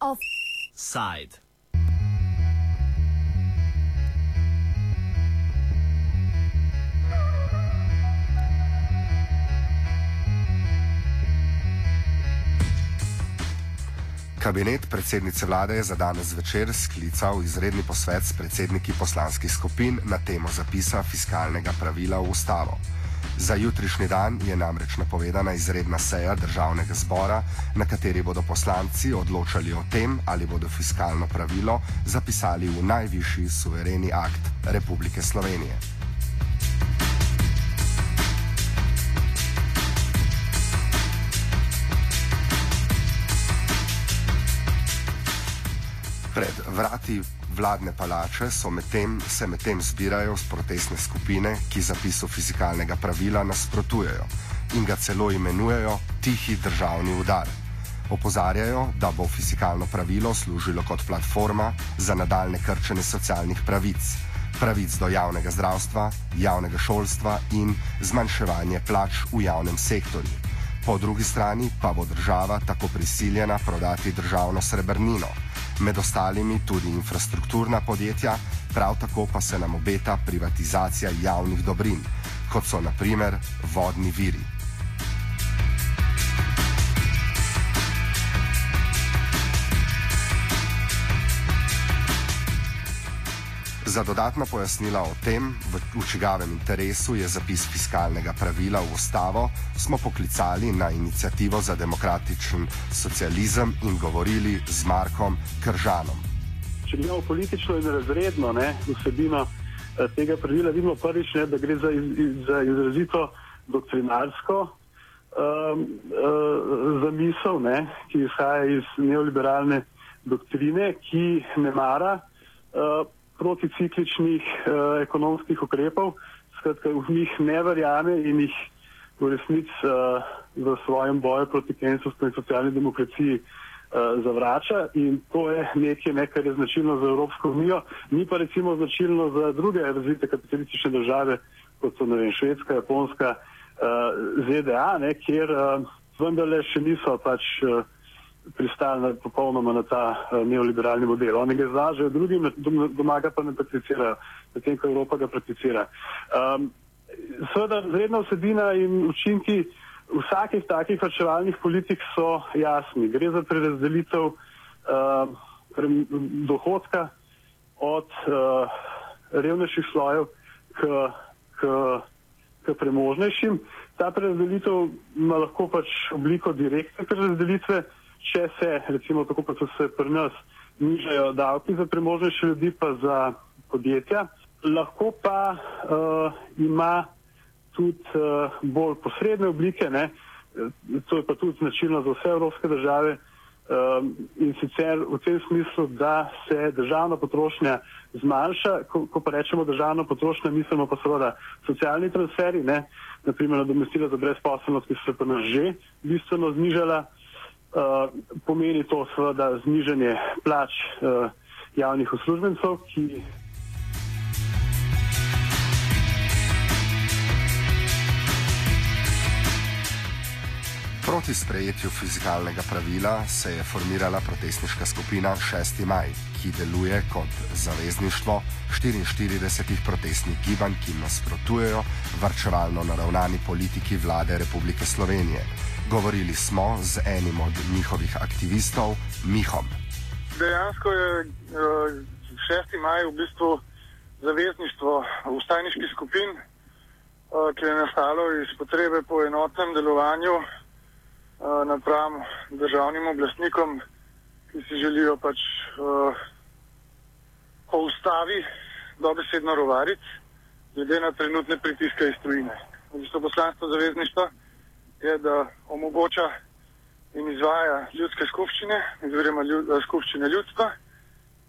Offside. Kabinet predsednice vlade je za danes večer sklical izredni posvet s predsedniki poslanskih skupin na temo zapisa fiskalnega pravila v ustavo. Za jutrišnji dan je namreč napovedana izredna seja državnega zbora, na kateri bodo poslanci odločali o tem, ali bodo fiskalno pravilo zapisali v najvišji suvereni akt Republike Slovenije. Pred vrati vladne palače so medtem, se medtem zbirajo protestne skupine, ki zapisu fizikalnega pravila nasprotujejo in ga celo imenujejo tihi državni udar. Opozarjajo, da bo fizikalno pravilo služilo kot platforma za nadaljne krčenje socialnih pravic, pravic do javnega zdravstva, javnega šolstva in zmanjševanje plač v javnem sektorju. Po drugi strani pa bo država tako prisiljena prodati državno srebrnino med ostalimi tudi infrastrukturna podjetja, prav tako pa se nam obeta privatizacija javnih dobrin, kot so naprimer vodni viri. Za dodatna pojasnila o tem, v, v čigavem interesu je zapis fiskalnega pravila v ustavo, smo poklicali na inicijativo za demokratičen socializem in govorili z Markom Kržanom. Če gledamo politično in razredno vsebino eh, tega pravila, vidimo prvič, ne, da gre za, iz, za izrazito doktrinarsko um, uh, zamisel, ne, ki izhaja iz neoliberalne doktrine, ki ne mara. Uh, proticikličnih uh, ekonomskih ukrepov, skratka v njih ne verjame in jih v resnici uh, v svojem boju proti kenstvu in socialni demokraciji uh, zavrača. In to je nekaj, ne, kar je značilno za Evropsko unijo, ni pa recimo značilno za druge razvite kapitalistične države, kot so vem, Švedska, Japonska, uh, ZDA, ne, kjer uh, vendarle še niso pač uh, pristali na, popolnoma na ta uh, neoliberalni model. Oni ga izražajo drugim, doma ga pa ne prakticirajo, medtem ko Evropa ga prakticira. Um, Seveda, zredna vsebina in učinki vsakih takih vrčevalnih politik so jasni. Gre za prerazdelitev uh, dohodka od uh, revnejših slojev k, k, k premožnejšim. Ta prerazdelitev ima lahko pač obliko direktne prerazdelitve, če se, recimo tako kot so se pri nas, nižajo davki za premožnejše ljudi, pa za podjetja. Lahko pa uh, ima tudi uh, bolj posredne oblike, ne? to je pa tudi značilno za vse evropske države um, in sicer v tem smislu, da se državna potrošnja zmanjša, ko, ko pa rečemo državna potrošnja, mislimo pa seveda socialni transferi, ne? naprimer nadomestila za brezposobnost, ki so se pa nas že bistveno znižala. Pomeni to seveda znižanje plač uh, javnih uslužbencev, ki. Proti sprejetju fizikalnega pravila se je formirala protestniška skupina 6. maj, ki deluje kot zavezništvo 44 protestnih gibanj, ki nasprotujejo varčevalno naravnani politiki vlade Republike Slovenije. Govorili smo z enim od njihovih aktivistov, Mihom. Dejansko je 6. Eh, maj v bistvu zavezništvo ustajniških skupin, eh, ki je nastalo iz potrebe po enotnem delovanju napram državnim oblastnikom, ki si želijo pač po ustavi dobesedno rovariti, glede na trenutne pritiske iz tujine. V bistvu poslanstvo zavezništva je, da omogoča in izvaja ljudske skupščine, oziroma ljud, eh, skupščine ljudstva,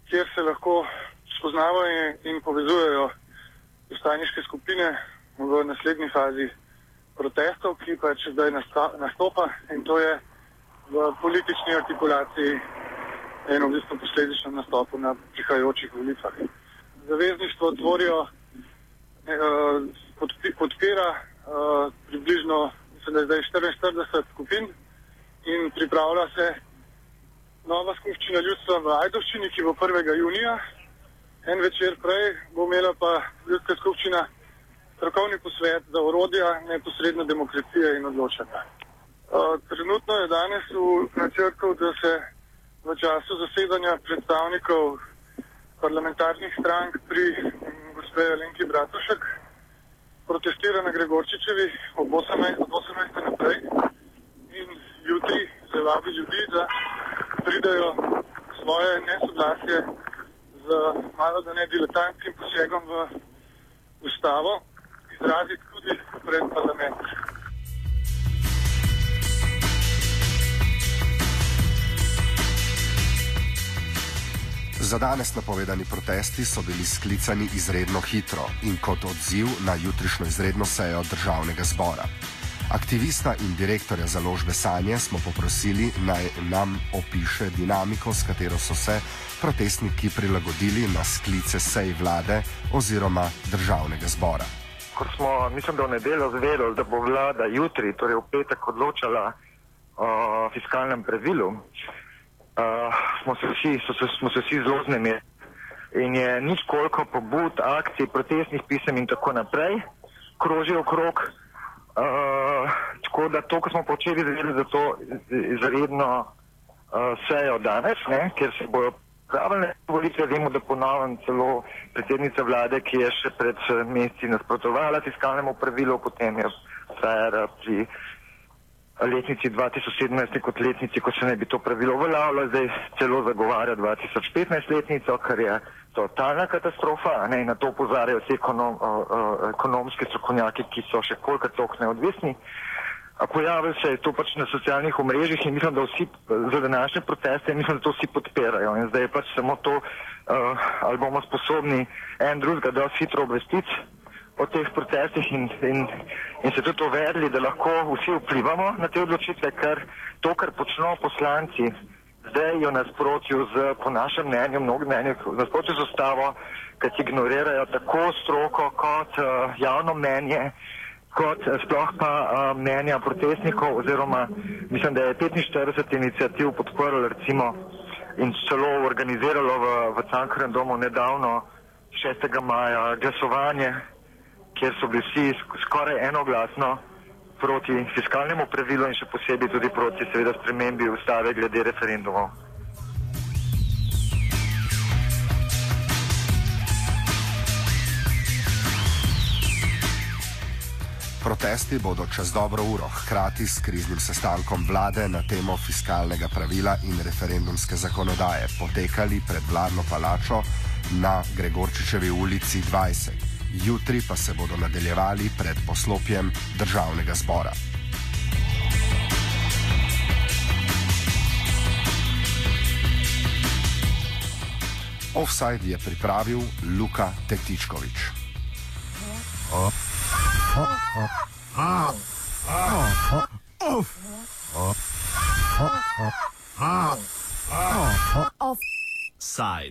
kjer se lahko spoznavajo in povezujejo ustajniške skupine v naslednji fazi protestov, ki pač zdaj nastopa in to je v politični artikulaciji in v bistvu posledično nastopu na prihajajočih volitvah. Zavezništvo tvorijo eh, podpira uh, približno mislim, da zdaj 44 skupin in pripravlja se nova skupščina ljudstva v Ajdovščini, ki bo 1. junija. En večer prej bo imela pa ljudska skupščina strokovni posvet za urodja neposredne demokracije in odločanja. Uh, trenutno je danes v načrtu, da se v času zasedanja predstavnikov parlamentarnih strank pri gospe Alenki Bratušek protestira na Gregorčičevi ob 18. Od 18. naprej in jutri se vabi ljudi, da pridajo svoje nesoglasje z malo da ne diletantskim posegom v ustavo izraziti tudi pred parlamentom. Za danes napovedani protesti so bili sklicani izredno hitro in kot odziv na jutrišnjo izredno sejo državnega zbora. Aktivista in direktorja založbe Sanje smo poprosili naj nam opiše dinamiko, s katero so se protestniki prilagodili na sklice sej vlade oziroma državnega zbora. Ko smo, mislim, da v nedeljo zvedeli, da bo vlada jutri, torej v petek, odločala o fiskalnem pravilu, uh, smo, se vsi, so, so, smo se vsi zelo znemeli. In je nič koliko pobud, akcij, protestnih pisem in tako naprej, kroži okrog. Uh, tako da to, kar smo počeli, je za to izredno uh, sejo danes, ne, ker se bojo pravne volitve. Vemo, da ponovim celo predsednica vlade, ki je še pred meseci nasprotovala fiskalnemu pravilu, potem je Frajer pri letnici 2017 kot letnici, ko se ne bi to pravilo uveljavilo, zdaj celo zagovarja 2015 letnico, kar je totalna katastrofa. Ne, na to upozarjajo vsi ekonom, uh, uh, ekonomski strokovnjaki, ki so še kolikor tok neodvisni. Pojavil se je to pač na socialnih omrežjih in mislim, da vsi za današnje proteste, mislim, da to vsi podpirajo. In zdaj je pač samo to, uh, ali bomo sposobni en drugega dosti hitro obvestiti o teh protestih in, in, in se tudi uvedli, da lahko vsi vplivamo na te odločitve, ker to, kar počnejo poslanci, zdaj je v nasprotju z, po našem mnenju, mnogo mnenju, v nasprotju z ustavo, ker ignorirajo tako stroko kot uh, javno mnenje, kot uh, sploh pa uh, mnenja protestnikov, oziroma mislim, da je 45 inicijativ podprlo recimo in celo organiziralo v, v Cankarem domu nedavno 6. maja glasovanje kjer so bili vsi skoraj enoglasno proti fiskalnemu pravilu in še posebej tudi proti seveda spremembi ustave glede referendumov. Protesti bodo čez dobro uro, hkrati s kriznim sestankom vlade na temo fiskalnega pravila in referendumske zakonodaje, potekali pred vladno palačo na Gregorčičevi ulici 20 jutri pa se bodo nadaljevali pred poslopjem državnega zbora. Offside je pripravil Luka Tetičkovič. Oh. Offside.